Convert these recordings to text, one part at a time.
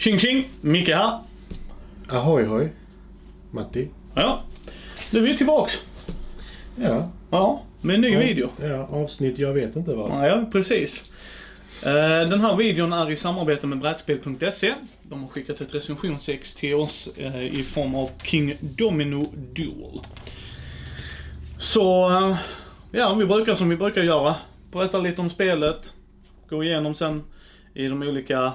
Tjing tjing! Micke här. Ahoy hoj. Matti. Ja, nu är vi tillbaks. Ja. Ja, med en ny video. Ja, avsnitt jag vet inte vad. Ja, precis. Eh, Den här videon är i samarbete med brädspel.se. De har skickat ett recensionsex till oss eh, i form av King Domino Duel. Så, eh, ja, vi brukar som vi brukar göra. Berätta lite om spelet. Gå igenom sen i de olika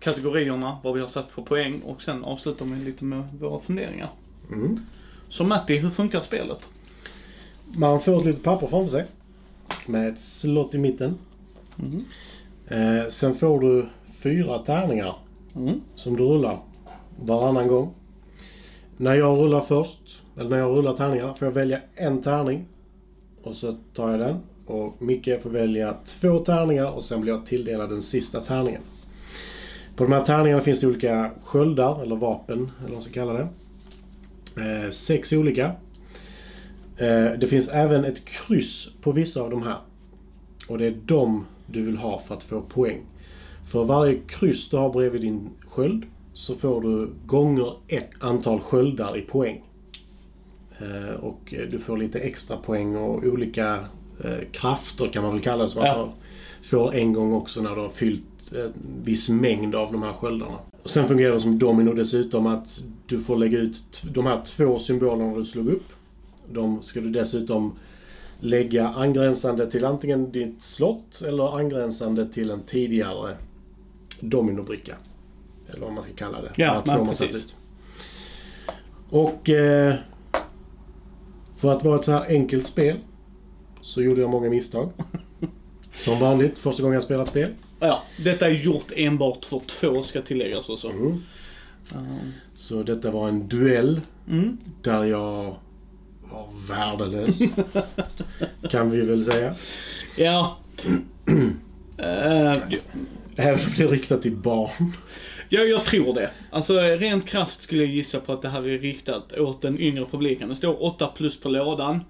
kategorierna vad vi har satt för poäng och sen avslutar vi lite med våra funderingar. Mm. Så Matti, hur funkar spelet? Man får ett litet papper framför sig. Med ett slott i mitten. Mhm. Eh, sen får du fyra tärningar Mm. som du rullar varannan gång. När jag rullar först, eller när jag rullar tärningarna, får jag välja en tärning. Och så tar jag den. Och Micke får välja två tärningar och sen blir jag tilldelad den sista tärningen. På de här tärningarna finns det olika sköldar, eller vapen, eller vad man ska kalla det. Eh, sex olika. Eh, det finns även ett kryss på vissa av de här. Och det är de du vill ha för att få poäng. För varje kryss du har bredvid din sköld så får du gånger ett antal sköldar i poäng. Eh, och du får lite extra poäng och olika eh, krafter kan man väl kalla det som Ja. Får en gång också när du har fyllt en viss mängd av de här sköldarna. Och sen fungerar det som domino dessutom att du får lägga ut de här två symbolerna du slog upp. De ska du dessutom lägga angränsande till antingen ditt slott eller angränsande till en tidigare dominobricka. Eller vad man ska kalla det. Ja, men precis. Och eh, för att vara ett så här enkelt spel så gjorde jag många misstag. Som vanligt, första gången jag spelat spel. Ja, detta är gjort enbart för två ska tilläggas och så. Mm. Um, Så detta var en duell Mm. där jag var värdelös. kan vi väl säga. Ja. Även om det är riktat till barn. ja, jag tror det. Alltså rent krasst skulle jag gissa på att det här är riktat åt den yngre publiken. Det står 8 plus på lådan.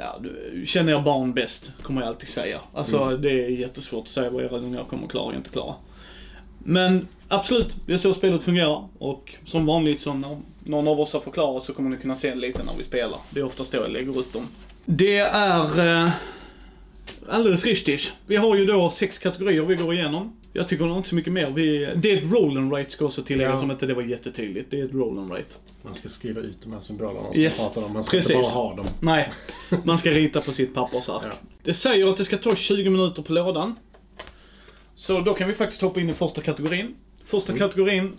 Ja, känner jag barn bäst, kommer jag alltid säga. Alltså det är jättesvårt att säga vad era ungar kommer klara och inte klara. Men absolut, det är så spelet fungerar. Och som vanligt så när någon av oss har förklarat så kommer ni kunna se lite när vi spelar. Det är oftast då jag lägger ut dem. Det är eh, alldeles riktigt. Vi har ju då sex kategorier vi går igenom. Jag tycker nog inte så mycket mer. Vi, det är ett roll and rate ska också tilläggas Ja. om inte det var jättetydligt. Det är ett roll and rate. Man ska skriva ut de här symbolerna som Yes, pratar om. Man ska precis. inte bara ha dem. Nej, man ska rita på sitt pappersark. Ja. Det säger att det ska ta 20 minuter på lådan. Så då kan vi faktiskt hoppa in i första kategorin. Första kategorin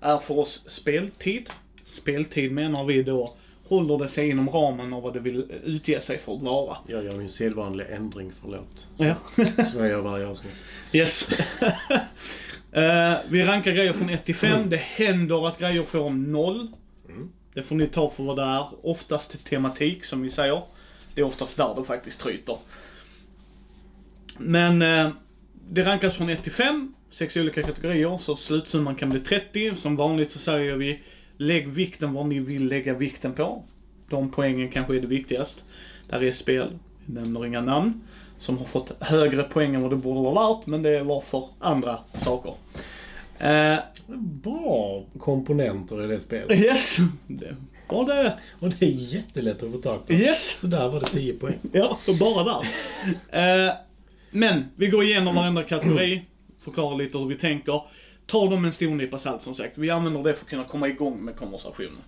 är för oss speltid. Speltid menar vi då håller det sig inom ramen av vad det vill utge sig för att vara. Jag gör min sedvanliga ändring, förlåt. Så, Ja. så jag gör varje avsnitt. Yes. Eh, vi rankar grejer från 1 till 5. Det händer att grejer får 0. Mm. Det får ni ta för vad det är. Oftast tematik, som vi säger. Det är oftast där det faktiskt tryter. Men eh, det rankas från 1 till 5. Sex olika kategorier, så slutsumman kan bli 30. Som vanligt så säger vi lägg vikten vad ni vill lägga vikten på. De poängen kanske är det viktigast. Där är spel, vi nämner inga namn, som har fått högre poäng än vad det borde vara värt, men det var för andra saker. Eh, Bra komponenter i det spelet. yes, det var det. Och det är jättelätt att få tag på. Yes, Så där var det 10 poäng. ja, bara där. Eh, men vi går igenom varenda kategori, förklarar lite hur vi tänker. Tar dem en stor nypa salt som sagt. Vi använder det för att kunna komma igång med konversationen.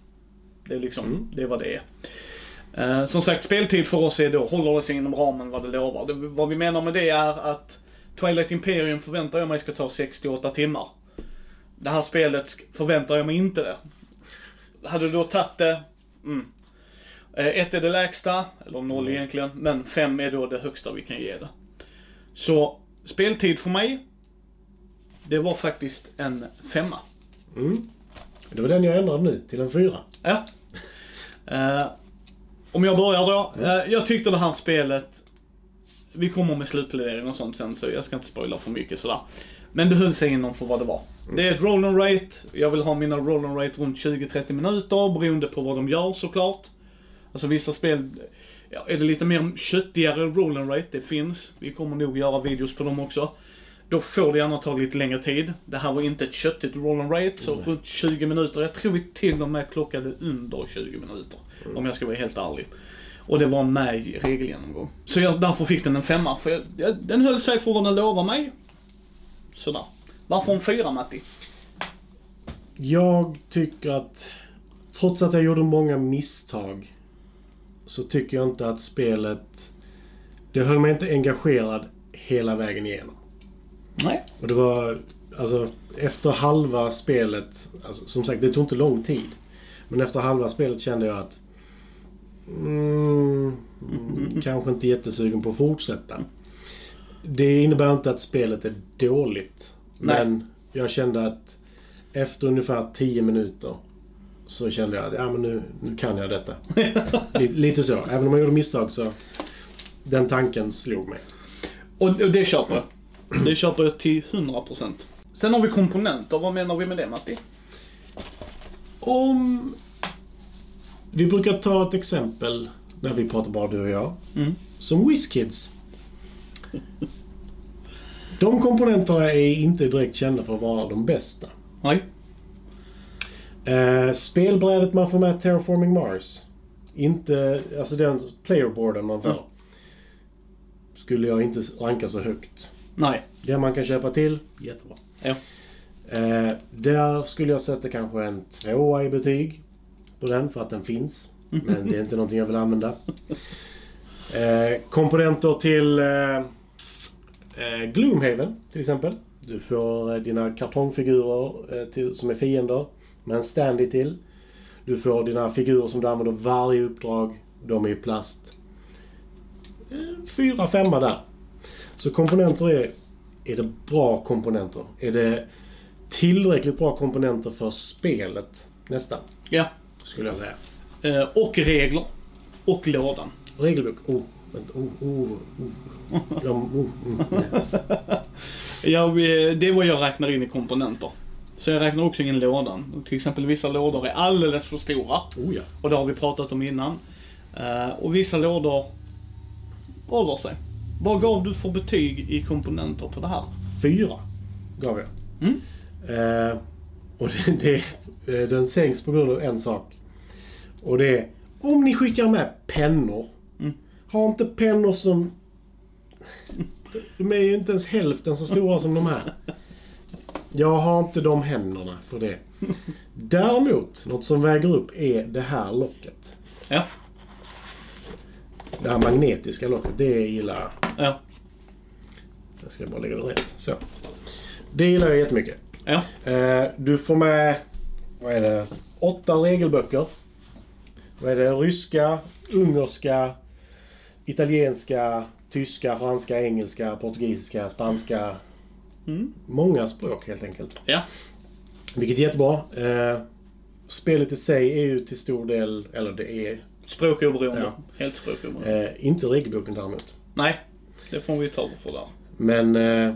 Det är liksom, Mm. det är vad det är. Eh, som sagt, speltid för oss är då, håller det sig inom ramen vad det lovar. Det, vad vi menar med det är att Twilight Imperium förväntar jag mig ska ta 68 timmar. Det här spelet förväntar jag mig inte det. Hade du då tagit det, mm. Eh, Ett är det lägsta, eller noll egentligen, men fem är då det högsta vi kan ge det. Så speltid för mig, det var faktiskt en femma. Mm. Det var den jag ändrade nu till en fyra. Ja. Eh, om jag börjar då. Eh, jag tyckte det här spelet, vi kommer med slutplädering och sånt sen så jag ska inte spoila för mycket sådär. Men det höll sig inom för vad det var. Det är ett roll and rate. Jag vill ha mina roll and rate runt 20-30 minuter beroende på vad de gör såklart. Alltså vissa spel, ja, är det lite mer köttigare roll and rate, det finns. Vi kommer nog göra videos på dem också. Då får det gärna ta lite längre tid. Det här var inte ett köttigt roll and rate, så Nej. runt 20 minuter. Jag tror vi till och med klockade under 20 minuter. Om jag ska vara helt ärlig. Och det var med i regelgenomgång. Så jag, därför fick den en femma. För jag, jag, den höll sig för vad den lovade mig. Sådär. Varför en fyra Matti? Jag tycker att trots att jag gjorde många misstag så tycker jag inte att spelet... Det höll mig inte engagerad hela vägen igenom. Nej. Och det var... Alltså, efter halva spelet... Alltså, som sagt, det tog inte lång tid. Men efter halva spelet kände jag att... Mm, kanske inte jättesugen på att fortsätta. Det innebär inte att spelet är dåligt. Nej. Men jag kände att efter ungefär 10 minuter så kände jag att ja, men nu, nu kan jag detta. lite, lite så. Även om jag gjorde misstag så... Den tanken slog mig. Och, och det köper. Det köper jag till 100%. Sen har vi komponenter. Vad menar vi med det Matti? Om... Vi brukar ta ett exempel när vi pratar bara du och jag. Mm. Som WizKids. De komponenterna är inte direkt kända för att vara de bästa. Nej. Eh, spelbrädet man får med Terraforming Mars. Inte... Alltså den playerboarden man får. Mm. Skulle jag inte ranka så högt. Nej. Det man kan köpa till, jättebra. Ja. Eh, där skulle jag sätta kanske en tvåa i betyg på den för att den finns. Men det är inte någonting jag vill använda. Eh, komponenter till eh, eh, Gloomhaven till exempel. Du får eh, dina kartongfigurer eh, till, som är fiender med en standy till. Du får dina figurer som du använder varje uppdrag. De är i plast. Eh, fyra, femma där. Så komponenter är... Är det bra komponenter? Är det tillräckligt bra komponenter för spelet? Nästan, Ja. skulle jag säga. Eh, och regler. Och lådan. Regelbok. Oh, vänta. Oh, oh, oh. Ja, oh, mm, nej. Ja, det är vad jag räknar in i komponenter. Så jag räknar också in lådan. Till exempel vissa lådor är alldeles för stora. oh ja. Och det har vi pratat om innan. Eh, och vissa lådor håller sig. Vad gav du för betyg i komponenter på det här? Fyra gav jag. Mm. Eh, och det, det, eh, den sänks på grund av en sak. Och det är om ni skickar med pennor. Mm. Ha inte pennor som... De är ju inte ens hälften så stora som de här. Jag har inte de händerna för det. Däremot, något som väger upp är det här locket. Ja. Det här magnetiska locket, det gillar jag. Ja. Jag ska bara lägga det rätt. Så. Det gillar jag jättemycket. Ja. Eh, du får med, vad är det, åtta regelböcker. Vad är det? Ryska, ungerska, italienska, tyska, franska, engelska, portugisiska, spanska. Mm. Många språk helt enkelt. Ja. Vilket är jättebra. Eh, spelet i sig är ju till stor del, eller det är, Språkoberoende. Ja. Helt språkoberoende. eh, inte regelboken däremot. Nej, det får vi ta för där. Men eh,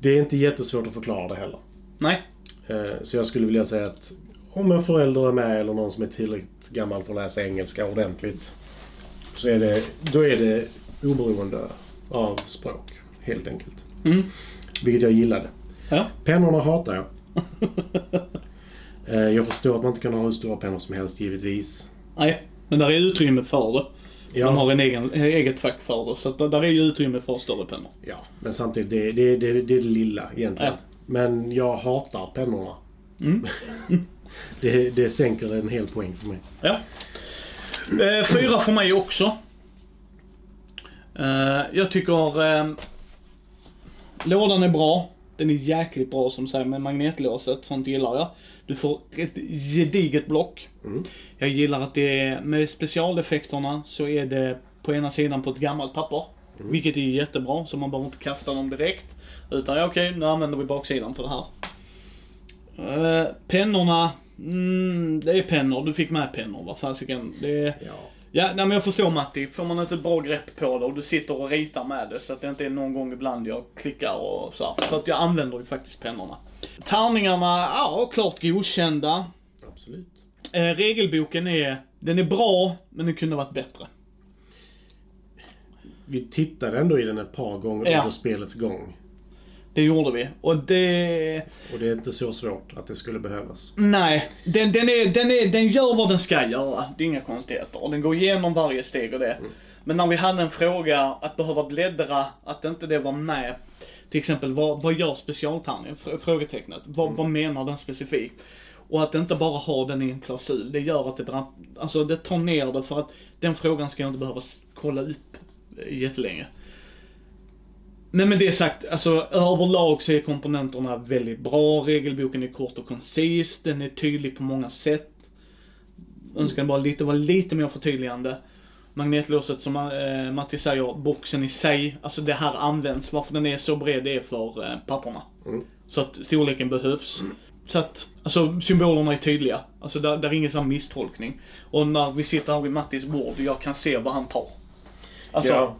det är inte jättesvårt att förklara det heller. Nej. Eh, Så jag skulle vilja säga att om en förälder är med eller någon som är tillräckligt gammal för att läsa engelska ordentligt. Så är det, då är det oberoende av språk, helt enkelt. Mm. Vilket jag gillade. Ja. Pennorna hatar jag. Eh, Jag förstår att man inte kan ha hur stora pennor som helst, givetvis. Nej, men där är utrymme för det. De Ja, har en egen, eget fack för det. Så där är ju utrymme för större pennor. ja men samtidigt, det, det, det, det är det lilla egentligen. Ja. Men jag hatar pennorna. Mm. Det, det sänker en hel poäng för mig. Ja. Eh, fyra för mig också. Eh, jag tycker eh, lådan är bra. Den är jäkligt bra som säger med magnetlåset. Sånt gillar jag. Du får ett gediget block. Mm. Jag gillar att det är med specialeffekterna så är det på ena sidan på ett gammalt papper. Vilket är jättebra så man behöver inte kasta dem direkt. Utan ja, okej, nu använder vi baksidan på det här. Eh, pennorna, mm, det är pennor. Du fick med pennor. Vad fasiken. Det är... Ja. Ja, nej, men jag förstår Matti. Får man inte ett bra grepp på det och du sitter och ritar med det så att det inte är någon gång ibland jag klickar och så här. Så att jag använder ju faktiskt pennorna. Tärningarna, ja klart godkända. Absolut. Eh, regelboken är, den är bra men den kunde varit bättre. Vi tittade ändå i den ett par gånger Ja. under spelets gång. Det gjorde vi. Och det... Och det är inte så svårt att det skulle behövas. Nej, den, den, är, den, är, den gör vad den ska göra. Det är inga konstigheter. Och den går igenom varje steg och det. Men när vi hade en fråga, att behöva bläddra, att inte det var med. Till exempel, vad, vad gör specialtärningen? Fr- Frågetecknet. Vad, vad menar den specifikt? Och att inte bara ha den i en klausul, det gör att det drar, alltså det tar ner det för att den frågan ska jag inte behöva kolla upp eh, jättelänge. Men med det sagt, alltså överlag så är komponenterna väldigt bra. Regelboken är kort och koncis. Den är tydlig på många sätt. Önskar bara lite, var lite mer förtydligande. Magnetlåset som äh, Matti säger, boxen i sig, alltså det här används. Varför den är så bred det är för äh, papperna. Mm. Så att storleken behövs. Så att, alltså symbolerna är tydliga. Alltså där, där är ingen sån misstolkning. Och när vi sitter här vid Mattis bord jag kan se vad han tar. Alltså, ja,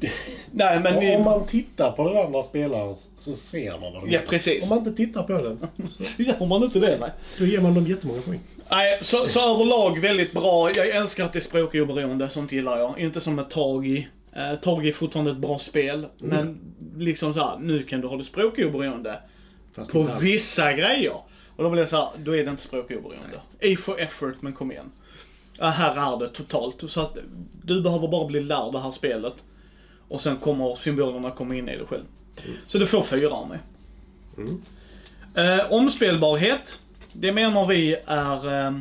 nej men... om man tittar på den andra spelaren så ser man vad de Ja, gör. precis. Om man inte tittar på den, så Gör man inte det nej. då ger man dem jättemånga poäng. Nej, så, så överlag väldigt bra. Jag älskar att det är språkoberoende, sånt gillar jag. Inte som med Tagi. Eh, Tagi är fortfarande ett bra spel, men liksom så här, nu kan du ha det språkoberoende Fast på inte alls. vissa grejer. Och då blir det så här, då är det inte språkoberoende. A for effort, men kom igen. Ja, här är det totalt. Så att du behöver bara bli lärd det här spelet. Och sen kommer symbolerna komma in i det själv. Så du får fyra av mig. Mm. Eh, omspelbarhet. Det menar vi är... Eh,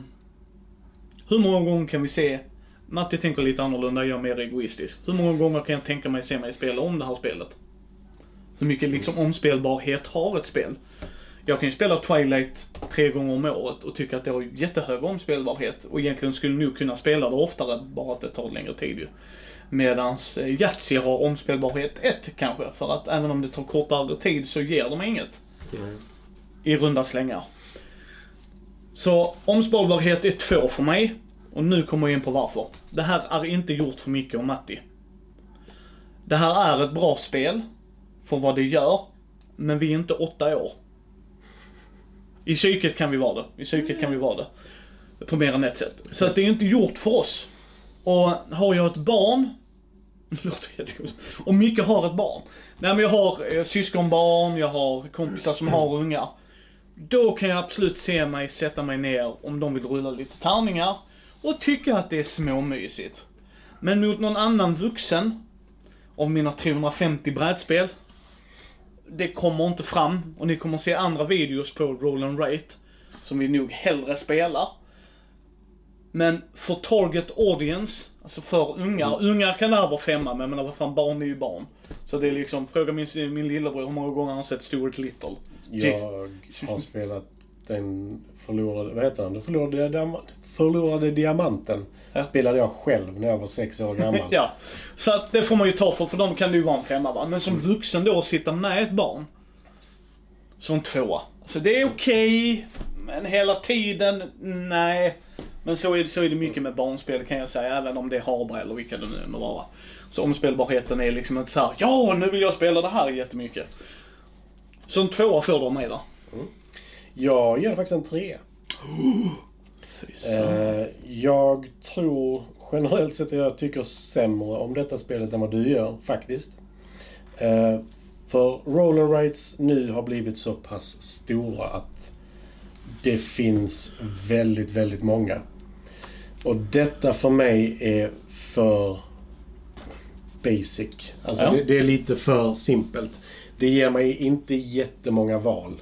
hur många gånger kan vi se... Matti tänker lite annorlunda, jag är mer egoistisk. Hur många gånger kan jag tänka mig se mig spela om det här spelet? Hur mycket liksom omspelbarhet har ett spel? Jag kan ju spela Twilight tre gånger om året och tycka att det har jättehög omspelbarhet. Och egentligen skulle nog kunna spela det oftare, bara att det tar längre tid ju. Medans eh, Yatzy har omspelbarhet 1 kanske, för att även om det tar kortare tid så ger de inget Mm. i runda slängar. Så omspelbarhet är två för mig. Och nu kommer jag in på varför. Det här är inte gjort för Micke och Matti. Det här är ett bra spel för vad det gör. Men vi är inte åtta år. I psyket kan vi vara det. I psyket kan vi vara det. På mer än ett sätt. Så att det är inte gjort för oss. Och har jag ett barn det låter jättekonstigt. och Micke har ett barn. Nej men jag har eh, syskonbarn, jag har kompisar som har ungar. Då kan jag absolut se mig sätta mig ner om de vill rulla lite tärningar och tycka att det är småmysigt. Men mot någon annan vuxen av mina 350 brädspel, det kommer inte fram och ni kommer se andra videos på Roll and Rate som vi nog hellre spelar. Men för target audience, alltså för ungar. Ungar kan det här vara femma, men jag menar vad fan, barn är ju barn. Så det är liksom, fråga min, min lillebror hur många gånger han har sett Stuart Little. Jeez. Jag har spelat den förlorade, vad heter den? Den förlorade, diam- förlorade diamanten. Ja. Spelade jag själv när jag var sex år gammal. Ja, så att det får man ju ta för, för dem kan det ju vara en femma va. Men som vuxen då, att sitta med ett barn. Som tvåa. Alltså det är okej, men hela tiden, nej. Men så är, så är det mycket med barnspel kan jag säga, även om det är Habra eller vilka det nu må vara. Så omspelbarheten är liksom inte så här, ja nu vill jag spela det här jättemycket. Så en tvåa får du av mig då. Jag ger faktiskt en tre. Fy fan. Eh, jag tror generellt sett att jag tycker sämre om detta spelet än vad du gör, faktiskt. Eh, för roller rates nu har blivit så pass stora att det finns väldigt, väldigt många. Och detta för mig är för basic. Alltså Ja. det, det är lite för simpelt. Det ger mig inte jättemånga val.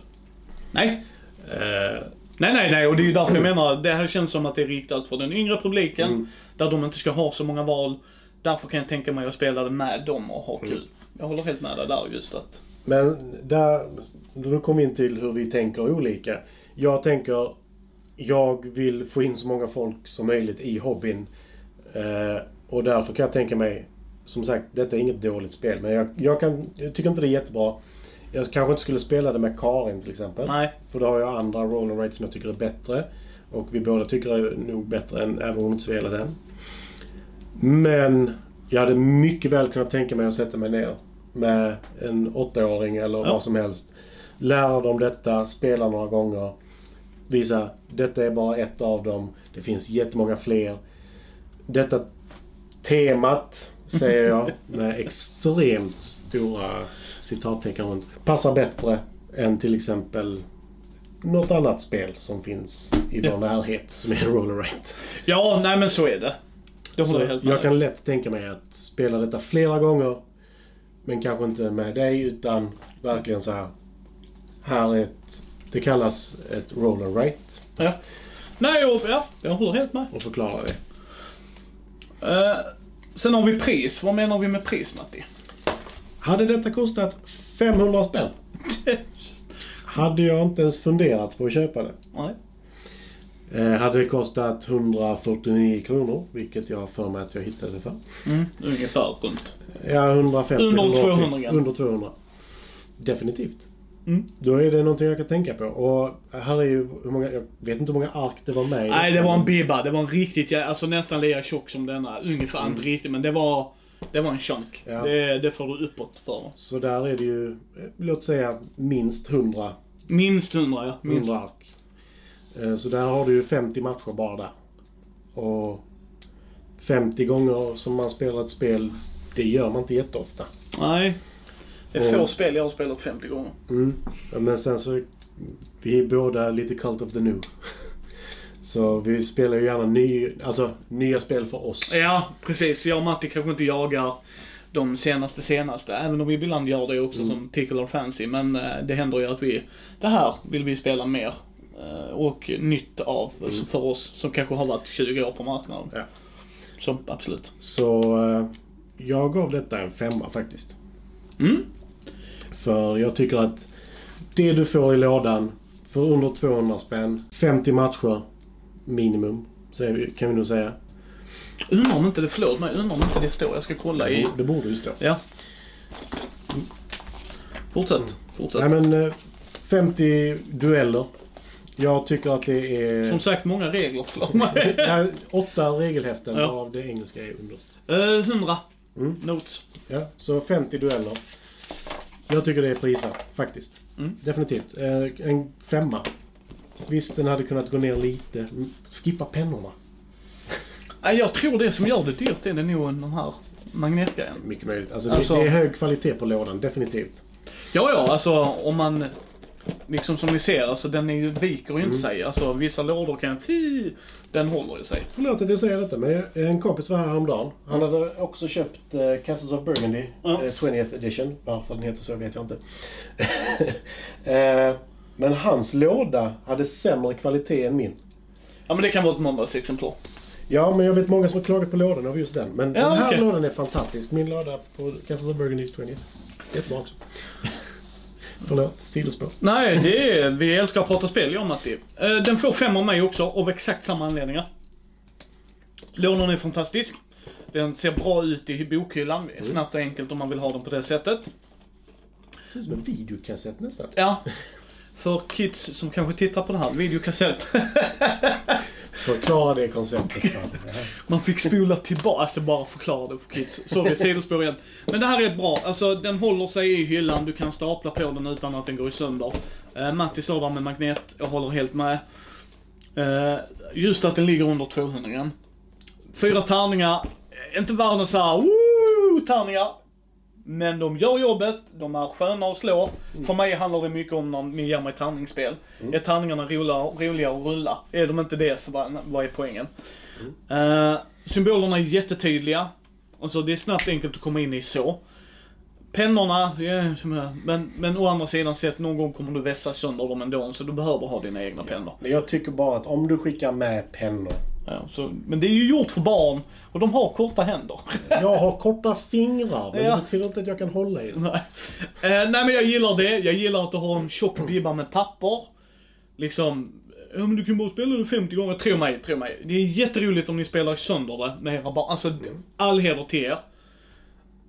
Nej, Eh, Nej, nej, nej. Och det är ju därför jag menar, det här känns som att det är riktat för den yngre publiken. Mm. Där de inte ska ha så många val. Därför kan jag tänka mig att spela det med dem och ha kul. Jag håller helt med dig där just att... Men där, då kom vi in till hur vi tänker olika. Jag tänker, jag vill få in så många folk som möjligt i hobbyn. Eh, och därför kan jag tänka mig, som sagt, detta är inget dåligt spel. Men jag, jag, kan, jag tycker inte det är jättebra. Jag kanske inte skulle spela det med Karin till exempel. Nej. För då har jag andra roller rates som jag tycker är bättre. Och vi båda tycker det är nog bättre än även om hon inte spelar den. Men jag hade mycket väl kunnat tänka mig att sätta mig ner med en åttaåring eller Ja. vad som helst. Lära dem detta, spela några gånger. Visa, detta är bara ett av dem. Det finns jättemånga fler. Detta temat säger jag med extremt stora citattecken runt. Passar bättre än till exempel något annat spel som finns i vår Ja. närhet som är Roller Rate. Ja, nej men så är det. Det Så jag jag kan lätt tänka mig att spela detta flera gånger. Men kanske inte med dig utan verkligen så här. Här är ett... Det kallas ett roller rate. Ja. Nej, och, ja, jag håller helt med. Och förklara det. Eh, sen har vi pris. Vad menar vi med pris, Matti? Hade detta kostat 500 spänn hade jag inte ens funderat på att köpa det. nej. Eh, hade det kostat 149 kronor, vilket jag har för mig att jag hittade det för. Mm, ungefär runt. Ja, 150. Under 180, 200 gram. Under 200. Definitivt. Mm. Då är det någonting jag kan tänka på. Och här är ju hur många, jag vet inte hur många ark det var med Nej, det var en bibba. Det var en riktigt, alltså nästan lika tjock som denna. Ungefär, inte riktigt, men det var, det var en chunk. Ja. Det, det får du uppåt för. Så där är det ju, låt säga minst 100, Minst 100, ja. Minst. 100 ark. Eh, Så där har du ju 50 matcher bara där. Och 50 gånger som man spelar ett spel, det gör man inte jätteofta. Nej. Det är få Och- spel jag har spelat 50 gånger. Mm. Ja, Men sen så, vi är båda lite cult of the new. Så vi spelar ju gärna ny, alltså, nya spel för oss. Ja, precis. Jag och Matti kanske inte jagar de senaste senaste. Även om vi ibland gör det också som Tickle or Fancy. Men eh, det händer ju att vi, det här vill vi spela mer. eh, Och nytt av alltså för oss som kanske har varit 20 år på marknaden. Ja. Så absolut. Så eh, jag gav detta en femma faktiskt. Mm. För jag tycker att det du får i lådan för under 200 spänn, 50 matcher minimum, kan vi nog säga. Undrar om inte det, förlåt mig, undrar om inte det står. Jag ska kolla i... Det borde ju stå. Ja. Fortsätt. Fortsätt. Nej men eh, 50 dueller. Jag tycker att det är... Som sagt, många regler. Mig. Nej, åtta regelhäften Ja. av det engelska är underst. Eh, 100 Mm. notes. Ja, så 50 dueller. Jag tycker det är prisvärt, faktiskt. Mm. Definitivt. Eh, en femma. Visst, den hade kunnat gå ner lite. Skippa pennorna. Nej, jag tror det som gör det dyrt är det nog den här magnetgrejen. Mycket möjligt. Alltså, det, Alltså- det är hög kvalitet på lådan, definitivt. Ja, ja, alltså om man... Liksom som ni ser, alltså den är ju, viker ju Mm. inte sig. Alltså vissa lådor kan... Fy, den håller ju sig. Förlåt att jag säger detta, men en kompis var här häromdagen. Han hade också köpt eh, Castles of Burgundy, Ja. eh, 20th edition. Varför den heter så vet jag inte. eh, men hans låda hade sämre kvalitet än min. Ja, men det kan vara ett måndagsexemplar. Ja, men jag vet många som har klagat på lådan av just den. Men Ja, den här okej. lådan är fantastisk. Min låda på Castles of Burgundy 20. Jättebra också. Förlåt, sidospår. Nej, det är, vi älskar att prata spel, jag och Matti. Eh, Den får fem av mig också, av exakt samma anledningar. Lådan är fantastisk. Den ser bra ut i bokhyllan. Snabbt och enkelt om man vill ha den på det sättet. Det ser ut som en videokassett nästan. Ja. För kids som kanske tittar på det här, videokassett. Förklara det konceptet. Man fick spola tillbaka, alltså bara förklara det för kids. Sorry, sidospår igen. Men det här är bra, alltså den håller sig i hyllan, du kan stapla på den utan att den går sönder. Uh, Matti sa där med magnet, jag håller helt med. Eh, just att den ligger under 200 gram. Fyra tärningar, eh, inte världens såhär tärningar. Men de gör jobbet, de är sköna att slå. För mig handlar det mycket om när ni ger mig tärningsspel. Är tärningarna roliga, att rulla? Är de inte det så vad, vad är poängen? Eh, symbolerna är jättetydliga. Alltså det är snabbt enkelt att komma in i så. Pennorna, men, men å andra sidan sett någon gång kommer du vässa sönder dem ändå så du behöver ha dina egna pennor. Men jag tycker bara att om du skickar med pennor. Ja, så, men det är ju gjort för barn och de har korta händer. Jag har korta fingrar, men Ja. det betyder inte att jag kan hålla i dem. nej. Eh, nej men jag gillar det. Jag gillar att du har en tjock bibba med papper. Liksom, ja men du kan bara spela det 50 gånger. Tro mig, tro mig. Det är jätteroligt om ni spelar sönder det med era barn. Alltså, all heder till er.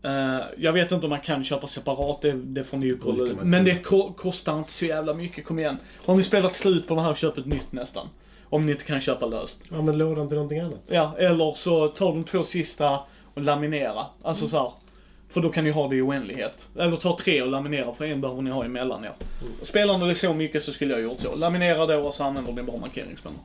Eh, jag vet inte om man kan köpa separat, det, det får ni ju kolla Men det ko- kostar inte så jävla mycket, kom igen. Har ni spelat slut på det här, köp ett nytt nästan. Om ni inte kan köpa löst. Använd lådan till någonting annat. Ja, eller så tar de två sista och laminera. Alltså så här. För då kan ni ha det i oändlighet. Eller ta tre och laminera, för en behöver ni ha emellan er. Spelar ni så mycket så skulle jag gjort så. Laminera då och så använder ni bara markeringspennor.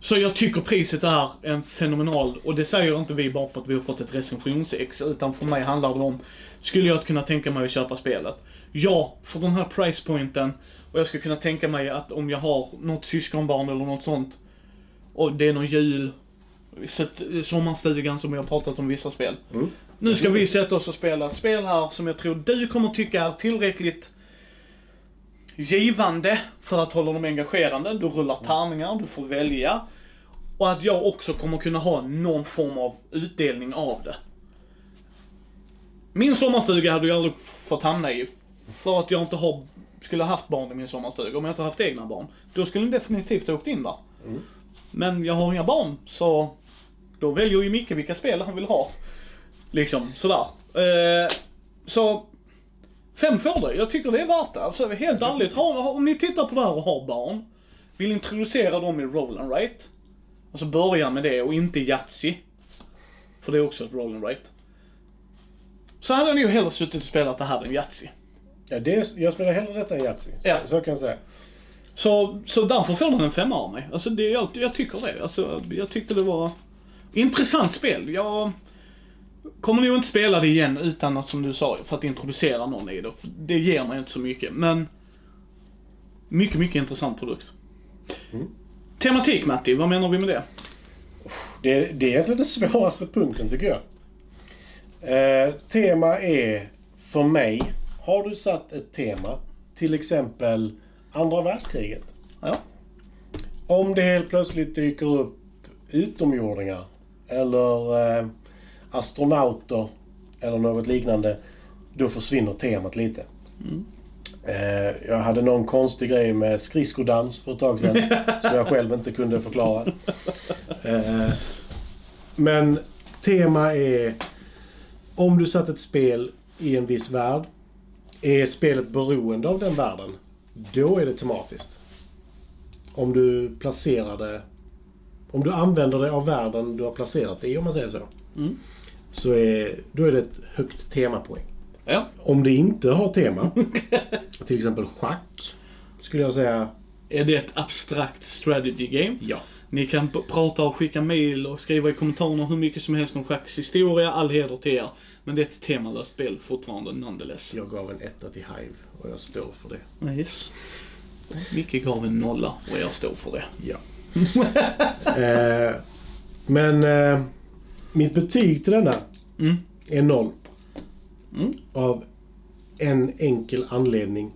Så jag tycker priset är en fenomenal, och det säger inte vi bara för att vi har fått ett recensionsex, utan för mig handlar det om, skulle jag kunna tänka mig att köpa spelet? Ja, för den här price pointen, och jag skulle kunna tänka mig att om jag har något syskonbarn eller något sånt, och det är någon jul, sett- sommarstugan som vi har pratat om vissa spel. Mm. Nu ska vi sätta oss och spela ett spel här som jag tror du kommer tycka är tillräckligt givande för att hålla dem engagerande. Du rullar tärningar, du får välja. Och att jag också kommer kunna ha någon form av utdelning av det. Min sommarstuga hade jag aldrig fått hamna i. För att jag inte har, skulle ha haft barn i min sommarstuga. Om jag inte haft egna barn. Då skulle den definitivt ha åkt in där. Men jag har inga barn, så då väljer ju Micke vilka spel han vill ha. Liksom, sådär. Eh, så, fem får det. Jag tycker det är värt det. Alltså helt ärligt, har, har, om ni tittar på det här och har barn, vill introducera dem i roll and write. Alltså börja med det och inte Yatzy. För det är också ett roll and write. Så hade jag nog hellre suttit och spelat det här än Yatzy. Ja, det är, jag spelar hellre detta än Yatzy. Så, Ja. så kan jag säga. Så, så därför får den en femma av mig. Alltså det, jag, jag tycker det. Alltså, jag tyckte det var intressant spel. Jag kommer nog inte spela det igen utan att, som du sa, för att introducera någon i det. Det ger mig inte så mycket. Men mycket, mycket intressant produkt. Tematik Matti, vad menar vi med det? Det, det är egentligen den svåraste punkten tycker jag. Eh, tema är, för mig, har du satt ett tema, till exempel andra världskriget. Ja. Om det helt plötsligt dyker upp utomjordingar eller eh, astronauter eller något liknande, då försvinner temat lite. Eh, jag hade någon konstig grej med skridskodans för ett tag sedan som jag själv inte kunde förklara. Eh, men tema är om du satt ett spel i en viss värld, är spelet beroende av den världen, då är det tematiskt. Om du placerar det... Om du använder det av världen du har placerat det i, om man säger så. Mm. Så är, då är det ett högt temapoäng. Ja. Om det inte har tema, till exempel schack, skulle jag säga Är det ett abstrakt strategy game? ja. Ni kan prata och skicka mail och skriva i kommentarerna hur mycket som helst om schacks historia, all heder till er. Men det är ett temalöst spel fortfarande nonetheless. Jag gav en etta till Hive och jag står för det. Yes. Micke gav en nolla och jag står för det. Ja. eh, men eh, mitt betyg till denna Mm. är noll. Mm. Av en enkel anledning.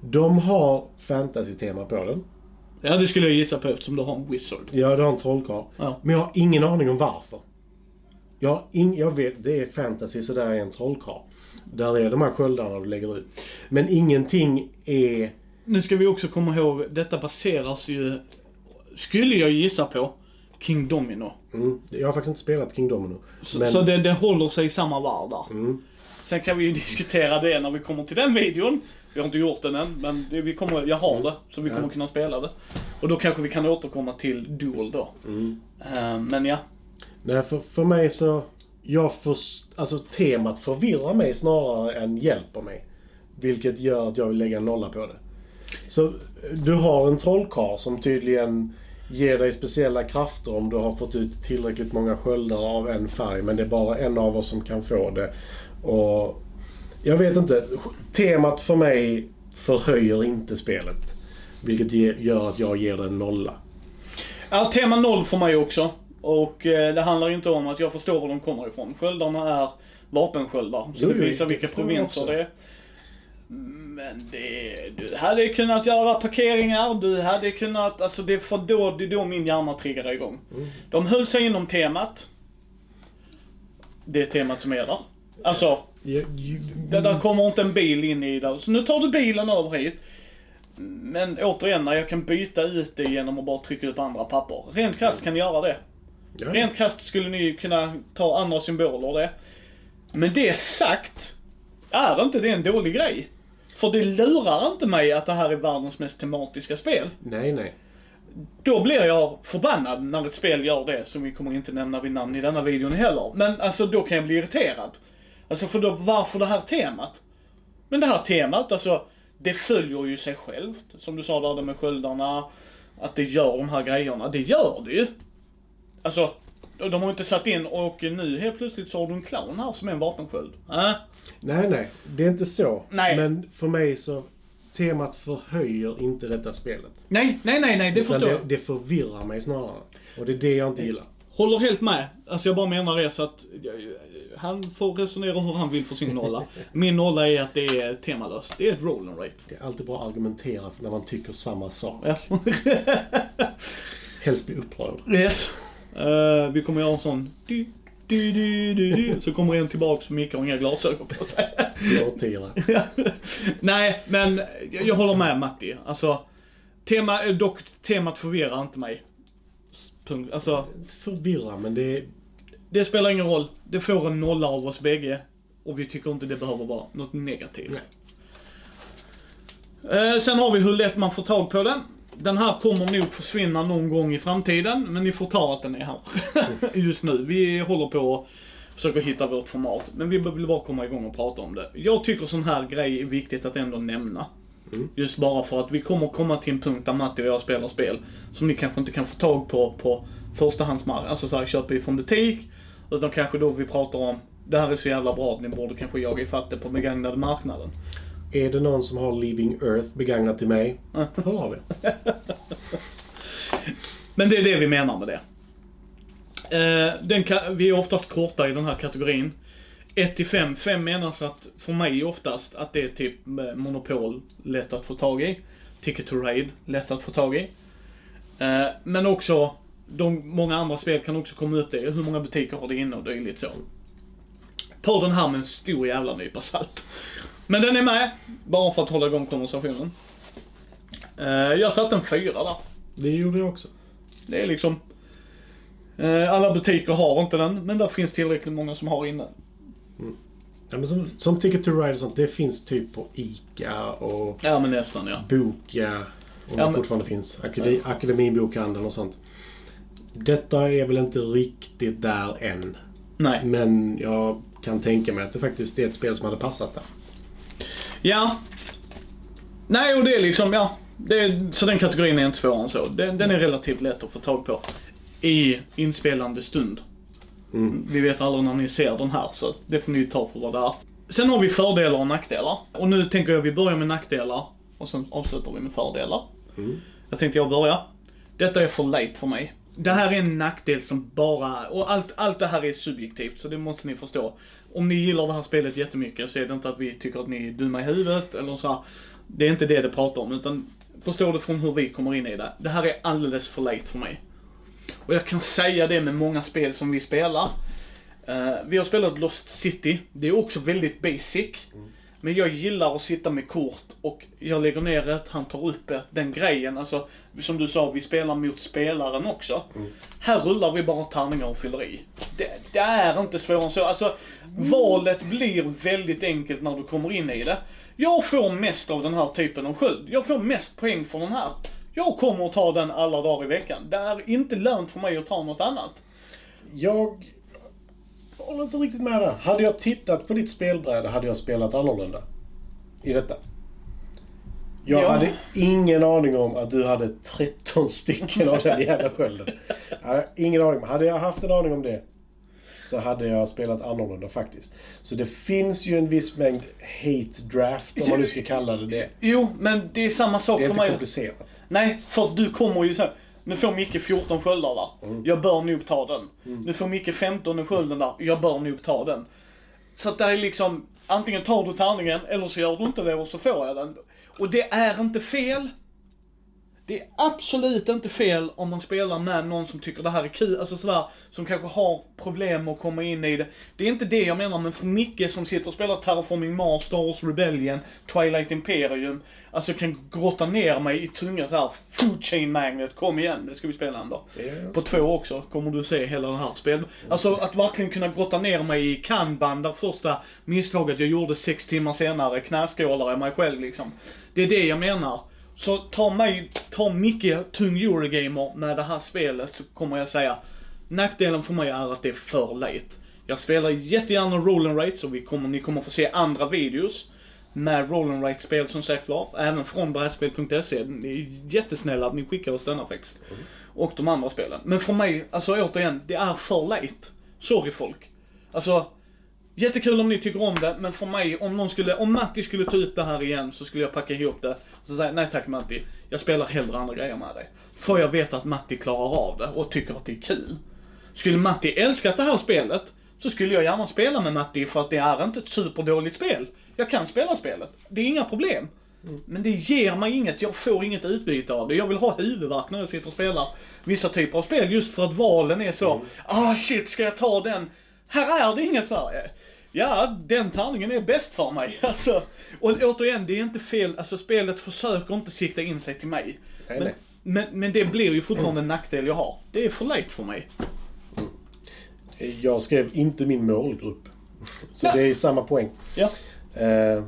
De har fantasy-tema på den. Ja, det skulle jag gissa på eftersom du har en wizard. Ja, det har en trollkarl. Ja. Men jag har ingen aning om varför. Jag, ing, jag vet, det är fantasy så där är en trollkarl. Där är de här sköldarna du lägger ut. Men ingenting är... Nu ska vi också komma ihåg, detta baseras ju, skulle jag gissa på, King Domino. Mm, jag har faktiskt inte spelat King Domino. Så, Men- så det, det håller sig i samma värld där. Mm. Sen kan vi ju diskutera det när vi kommer till den videon. Vi har inte gjort den än, men vi kommer, jag har det. Så vi kommer Ja. kunna spela det. Och då kanske vi kan återkomma till Duel då. Mm. Eh, men ja. Nej, för, för mig så... Jag först, alltså temat förvirrar mig snarare än hjälper mig. Vilket gör att jag vill lägga en nolla på det. Så du har en trollkarl som tydligen ger dig speciella krafter om du har fått ut tillräckligt många sköldar av en färg. Men det är bara en av oss som kan få det. Och jag vet inte. Temat för mig förhöjer inte spelet. Vilket gör att jag ger det en nolla. ja, tema noll för mig också. Och eh, det handlar inte om att jag förstår var de kommer ifrån. Sköldarna är vapensköldar. Så Jo, det visar vilka jag provinser det är. Men det, du hade kunnat göra parkeringar, du hade kunnat, alltså det är för då, det är då min hjärna triggar igång. Mm. De höll sig inom temat. Det är temat som är där. Alltså, Jag- ju- det där kommer inte en bil in i där. Så nu tar du bilen över hit. Men återigen, när jag kan byta ut det genom att bara trycka ut andra papper. Rent krasst kan ni göra det. Ja, Rent krasst skulle ni kunna ta andra symboler och det. Men det sagt, är inte det en dålig grej? För det lurar inte mig att det här är världens mest tematiska spel. Nej, nej. Då blir jag förbannad när ett spel gör det, som vi kommer inte nämna vid namn i denna videon heller. Men alltså då kan jag bli irriterad. Alltså för då, varför det här temat? Men det här temat, alltså, det följer ju sig självt. Som du sa där med sköldarna. att det gör de här grejerna. Det gör det ju. Alltså, de har inte satt in och nu helt plötsligt så har du en clown här som är en vapensköld. Äh? Nej, nej. Det är inte så. Nej. Men för mig så, temat förhöjer inte detta spelet. Nej, nej, nej, nej, det Utan förstår det, jag. det förvirrar mig snarare. Och det är det jag inte gillar. Håller helt med. Alltså jag bara menar det så att han får resonera hur han vill för sin nolla. Min nolla är att det är temalöst. Det är ett roll and rate. Det är alltid bra att argumentera för när man tycker samma sak. Ja. Helst bli upprörd. yes. Eh, vi kommer göra en sån du, du, du, du, du. Så kommer en tillbaks och Micke har inga glasögon på sig. Nej, men jag, jag håller med Matti. Alltså, tema, eh, dock temat förvirrar inte mig. Punkt. Alltså, Inte förvirra, men det det spelar ingen roll. Det får en nolla av oss bägge. Och vi tycker inte det behöver vara något negativt. Eh, sen har vi hur lätt man får tag på den. Den här kommer nog försvinna någon gång i framtiden, men ni får ta att den är här. Just nu. Vi håller på och försöker hitta vårt format. Men vi vill bara komma igång och prata om det. Jag tycker sån här grej är viktigt att ändå nämna. Just bara för att vi kommer komma till en punkt där Matti och jag spelar spel som ni kanske inte kan få tag på på förstahandsmarknaden. Alltså såhär, köpa ifrån butik. Utan kanske då vi pratar om, det här är så jävla bra att ni borde kanske jaga ifatt det på begagnade marknaden. Är det någon som har Living Earth begagnat till mig? Hör av er. Men det är det vi menar med det. Eh, den vi är oftast korta i den här kategorin. 1 till 5. 5 menas att, för mig oftast, att det är typ eh, Monopol, lätt att få tag i. Ticket to Raid, lätt att få tag i. Eh, men också, de, många andra spel kan också komma upp det. Hur många butiker har det inne och dylikt så. Ta den här med en stor jävla nypa salt. Men den är med, bara för att hålla igång konversationen. Eh, jag satte en fyra där. Det gjorde jag också. Det är liksom... Eh, alla butiker har inte den, men där finns tillräckligt många som har inne. Ja, men som, som Ticket to Ride och sånt, det finns typ på ICA och Ja, men nästan ja. Boka. Om Ja, det men- fortfarande finns. Akademi, Akademibokhandeln och sånt. Detta är väl inte riktigt där än. Nej. Men jag kan tänka mig att det faktiskt är ett spel som hade passat där. Ja. Nej, och det är liksom, ja. Är, så den kategorin är inte svårare än så. Den, den är relativt lätt att få tag på. I inspelande stund. Mm. Vi vet aldrig när ni ser den här, så det får ni ta för vad det är. Sen har vi fördelar och nackdelar. Och nu tänker jag vi börjar med nackdelar. Och sen avslutar vi med fördelar. Mm. Jag tänkte jag börja. Detta är för late för mig. Det här är en nackdel som bara, och allt, allt det här är subjektivt så det måste ni förstå. Om ni gillar det här spelet jättemycket så är det inte att vi tycker att ni är dumma i huvudet eller så här. Det är inte det det pratar om utan förstår du från hur vi kommer in i det. Det här är alldeles för late för mig. Och jag kan säga det med många spel som vi spelar. Uh, vi har spelat Lost City. Det är också väldigt basic. Mm. Men jag gillar att sitta med kort och jag lägger ner ett, han tar upp ett, den grejen. Alltså, som du sa, vi spelar mot spelaren också. Här rullar vi bara tärningar och fyller i. Det, det är inte svårare än så. Alltså, valet blir väldigt enkelt när du kommer in i det. Jag får mest av den här typen av sköld. Jag får mest poäng för den här. Jag kommer att ta den alla dagar i veckan. Det är inte lönt för mig att ta något annat. Jag håller inte riktigt med där. Hade jag tittat på ditt spelbräde hade jag spelat annorlunda. I detta. Jag Ja. hade ingen aning om att du hade 13 stycken av den jävla skölden. Jag hade ingen aning. Hade jag haft en aning om det så hade jag spelat annorlunda faktiskt. Så det finns ju en viss mängd hate draft om man nu ska kalla det det. Jo, men det är samma sak Det är för inte mig. komplicerat. Nej, för du kommer ju så. Nu får Micke 14 sköldar där. Mm. Jag bör nog ta den. Nu får Micke 15 skölden där. Jag bör nog ta den. Så att det är liksom, antingen tar du tärningen eller så gör du inte det och så får jag den. Och det är inte fel. Det är absolut inte fel om man spelar med någon som tycker det här är kul, alltså sådär, som kanske har problem att komma in i det. Det är inte det jag menar, men för Micke som sitter och spelar Terraforming Mars, Star Wars Rebellion, Twilight Imperium, alltså kan grotta ner mig i tunga såhär, Food Chain Magnet, kom igen, det ska vi spela en dag. På två också kommer du se hela det här spelet. Alltså att verkligen kunna grotta ner mig i kanban, där första misstaget jag gjorde sex timmar senare, knäskålar jag mig själv liksom. Det är det jag menar. Så ta mig, ta Micke, tung Eurogamer med det här spelet så kommer jag säga Nackdelen för mig är att det är för late. Jag spelar jättegärna roll and rates och vi kommer, ni kommer få se andra videos med roll and write spel som sagt var. Även från brädspel.se. Ni är jättesnälla att ni skickar oss denna faktiskt. Och de andra spelen. Men för mig, alltså återigen, det är för late. Sorry folk. Alltså, jättekul om ni tycker om det, men för mig, om någon skulle, om Matti skulle ta upp det här igen så skulle jag packa ihop det. Så säga nej tack Matti, jag spelar hellre andra grejer med dig. För jag vet att Matti klarar av det och tycker att det är kul. Skulle Matti älskat det här spelet, så skulle jag gärna spela med Matti för att det är inte ett superdåligt spel. Jag kan spela spelet. Det är inga problem. Men det ger mig inget, jag får inget utbyte av det. Jag vill ha huvudvärk när jag sitter och spelar vissa typer av spel just för att valen är så, ah shit, ska jag ta den? Här är det inget så här. Ja, den tärningen är bäst för mig. Alltså, och återigen, det är inte fel, alltså spelet försöker inte sikta in sig till mig. Nej, men, nej. men, men det blir ju fortfarande en nackdel jag har. Det är för late för mig. Jag skrev inte min målgrupp. Så det är ju samma poäng. Ja. Eh,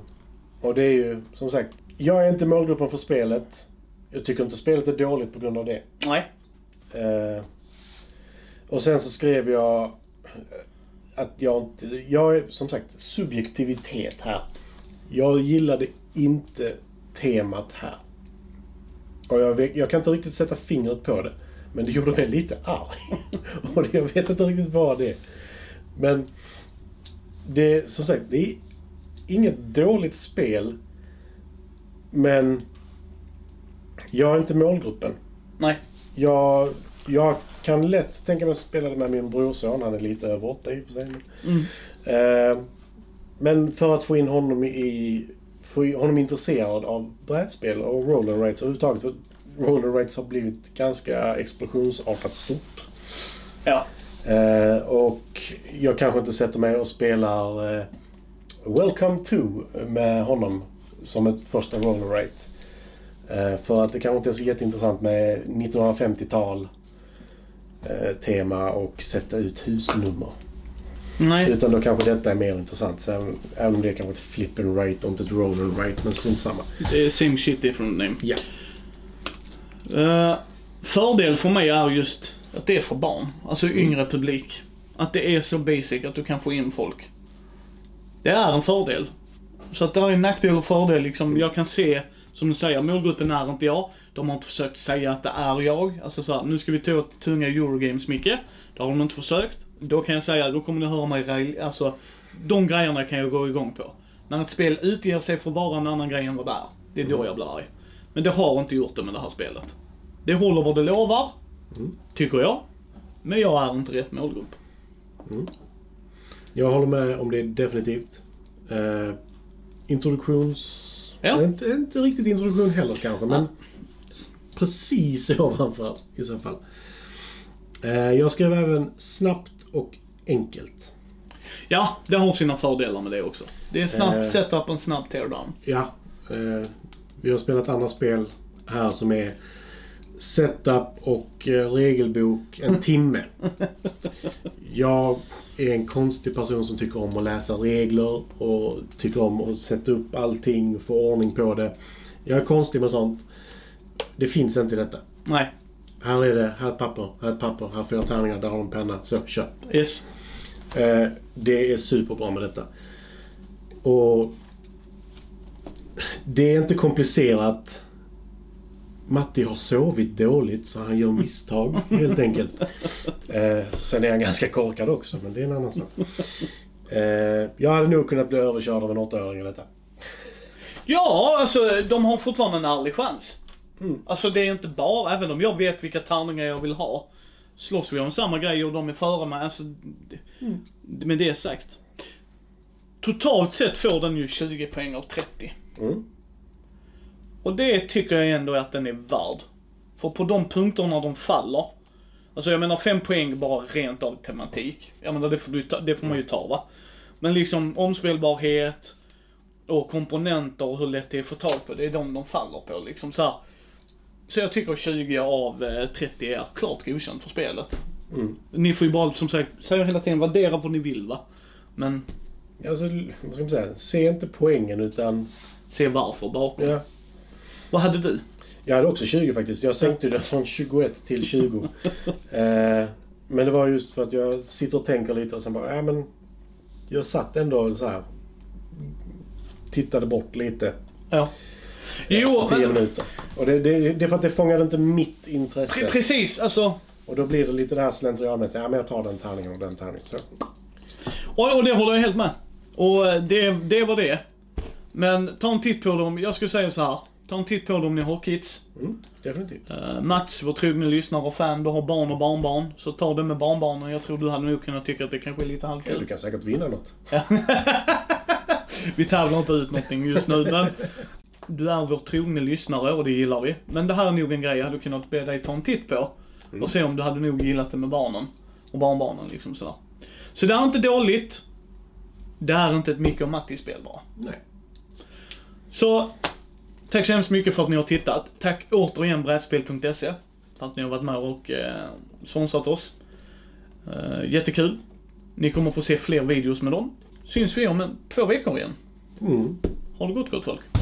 och det är ju som sagt, jag är inte målgruppen för spelet. Jag tycker inte spelet är dåligt på grund av det. Nej. Eh, och sen så skrev jag att jag inte... Jag är som sagt subjektivitet här. Jag gillade inte temat här. Och jag, jag kan inte riktigt sätta fingret på det. Men det gjorde mig lite arg. och jag vet inte riktigt vad det är. Men det som sagt, det är inget dåligt spel. Men jag är inte målgruppen. Nej. Jag, jag kan lätt tänka mig att spela det med min brorson. Han är lite över åtta i och för sig. Men, Mm. eh, men för att få in honom i... Få in honom intresserad av brädspel och roll and rates överhuvudtaget. För roll and rates har blivit ganska explosionsartat stort. Ja. Eh, och jag kanske inte sätter mig och spelar eh, Welcome to med honom som ett första roll and rate. Eh, för att det kanske inte är så jätteintressant med 1950-tal eh, tema och sätta ut husnummer. Nej. Utan då kanske detta är mer intressant. Så även, även om det är kanske ett flip and rate och inte ett roll and rate. Men strunt samma. Det är same shit different name. Ja. Uh, fördel för mig är just att det är för barn. Alltså yngre publik. Att det är så basic att du kan få in folk. Det är en fördel. Så att det är en nackdel och fördel liksom. Jag kan se, som du säger, målgruppen är inte jag. De har inte försökt säga att det är jag. Alltså så här, nu ska vi ta åt tunga Eurogames Micke. Det har de inte försökt. Då kan jag säga, då kommer ni höra mig alltså de grejerna kan jag gå igång på. När ett spel utger sig för att vara en annan grej än vad det är. Det är då jag blir arg. Men det har inte gjort det med det här spelet. Det håller vad det lovar, Mm. tycker jag. Men jag är inte rätt målgrupp. Jag håller med om det definitivt. Eh, introduktions... Ja. Inte, inte riktigt introduktion heller kanske, men s- precis ovanför i så fall. Eh, jag skrev även snabbt och enkelt. Ja, det har sina fördelar med det också. Det är snabb Eh. setup och snabb teardown. Ja, eh, vi har spelat andra spel här som är setup och eh, regelbok en timme. Jag är en konstig person som tycker om att läsa regler och tycker om att sätta upp allting och få ordning på det. Jag är konstig med sånt. Det finns inte i detta. Nej, Här är det, här är ett papper, här är ett papper, här är fyra tärningar, där har du en penna. Så, kör. yes. Eh, det är superbra med detta. Och det är inte komplicerat. Matti har sovit dåligt så han gör misstag helt enkelt. Eh, sen är han ganska korkad också men det är en annan sak. Eh, jag hade nog kunnat bli överkörd av en åttaöring i detta. Ja, alltså de har fortfarande en ärlig chans. Mm. Alltså det är inte bara, även om jag vet vilka tärningar jag vill ha. Slåss vi om samma grejer och de är före mig, alltså. Det, Med det sagt. Totalt sett får den ju 20 poäng av 30. Mm. Och det tycker jag ändå att den är värd. För på de punkterna de faller. Alltså jag menar 5 poäng bara rent av tematik. Jag menar det får, du ta, det får man ju ta va. Men liksom omspelbarhet och komponenter och hur lätt det är att få tag på. Det är de de faller på liksom så här. Så jag tycker 20 av eh, 30 är klart godkänt för spelet. Mm. Ni får ju bara som sagt, säger hela tiden värdera vad ni vill va. Men Alltså, vad ska man säga? Se inte poängen utan... se varför bakom. Ja. Vad hade du? Jag hade också 20 faktiskt. Jag sänkte den från 21 till 20. eh, men det var just för att jag sitter och tänker lite och sen bara, ja men... Jag satt ändå så här tittade bort lite. Ja. Jo, Tio men, minuter. Och det, det, det är för att det fångade inte mitt intresse. pre- precis. Alltså, Och då blir det lite det här slentrianmässiga. Ja, men jag tar den tärningen och den tärningen. Så. och, och det håller jag helt med. Och eh, det, det var det. Men ta en titt på dem. Jag skulle säga så här. Ta en titt på dem om ni har kids. Mm, definitivt. Uh, Mats, vår trogna lyssnare och fan, du har barn och barnbarn. Så ta det med barnbarnen. Jag tror du hade nog kunnat tycka att det kanske är lite Ja, halvkul. du kan säkert vinna något. Vi tävlar inte ut någonting just nu men du är vår trogna lyssnare och det gillar vi. Men det här är nog en grej jag hade kunnat be dig ta en titt på. Och se om du hade nog gillat det med barnen. Och barnbarnen liksom sådär. Så det är inte dåligt. Det är inte ett Micke och Matti-spel bara. Nej. Så, tack så hemskt mycket för att ni har tittat. Tack återigen brädspel.se för att ni har varit med och eh, sponsrat oss. Eh, jättekul. Ni kommer få se fler videos med dem. Syns vi om en, två veckor igen. Mm. Ha det gott gott folk.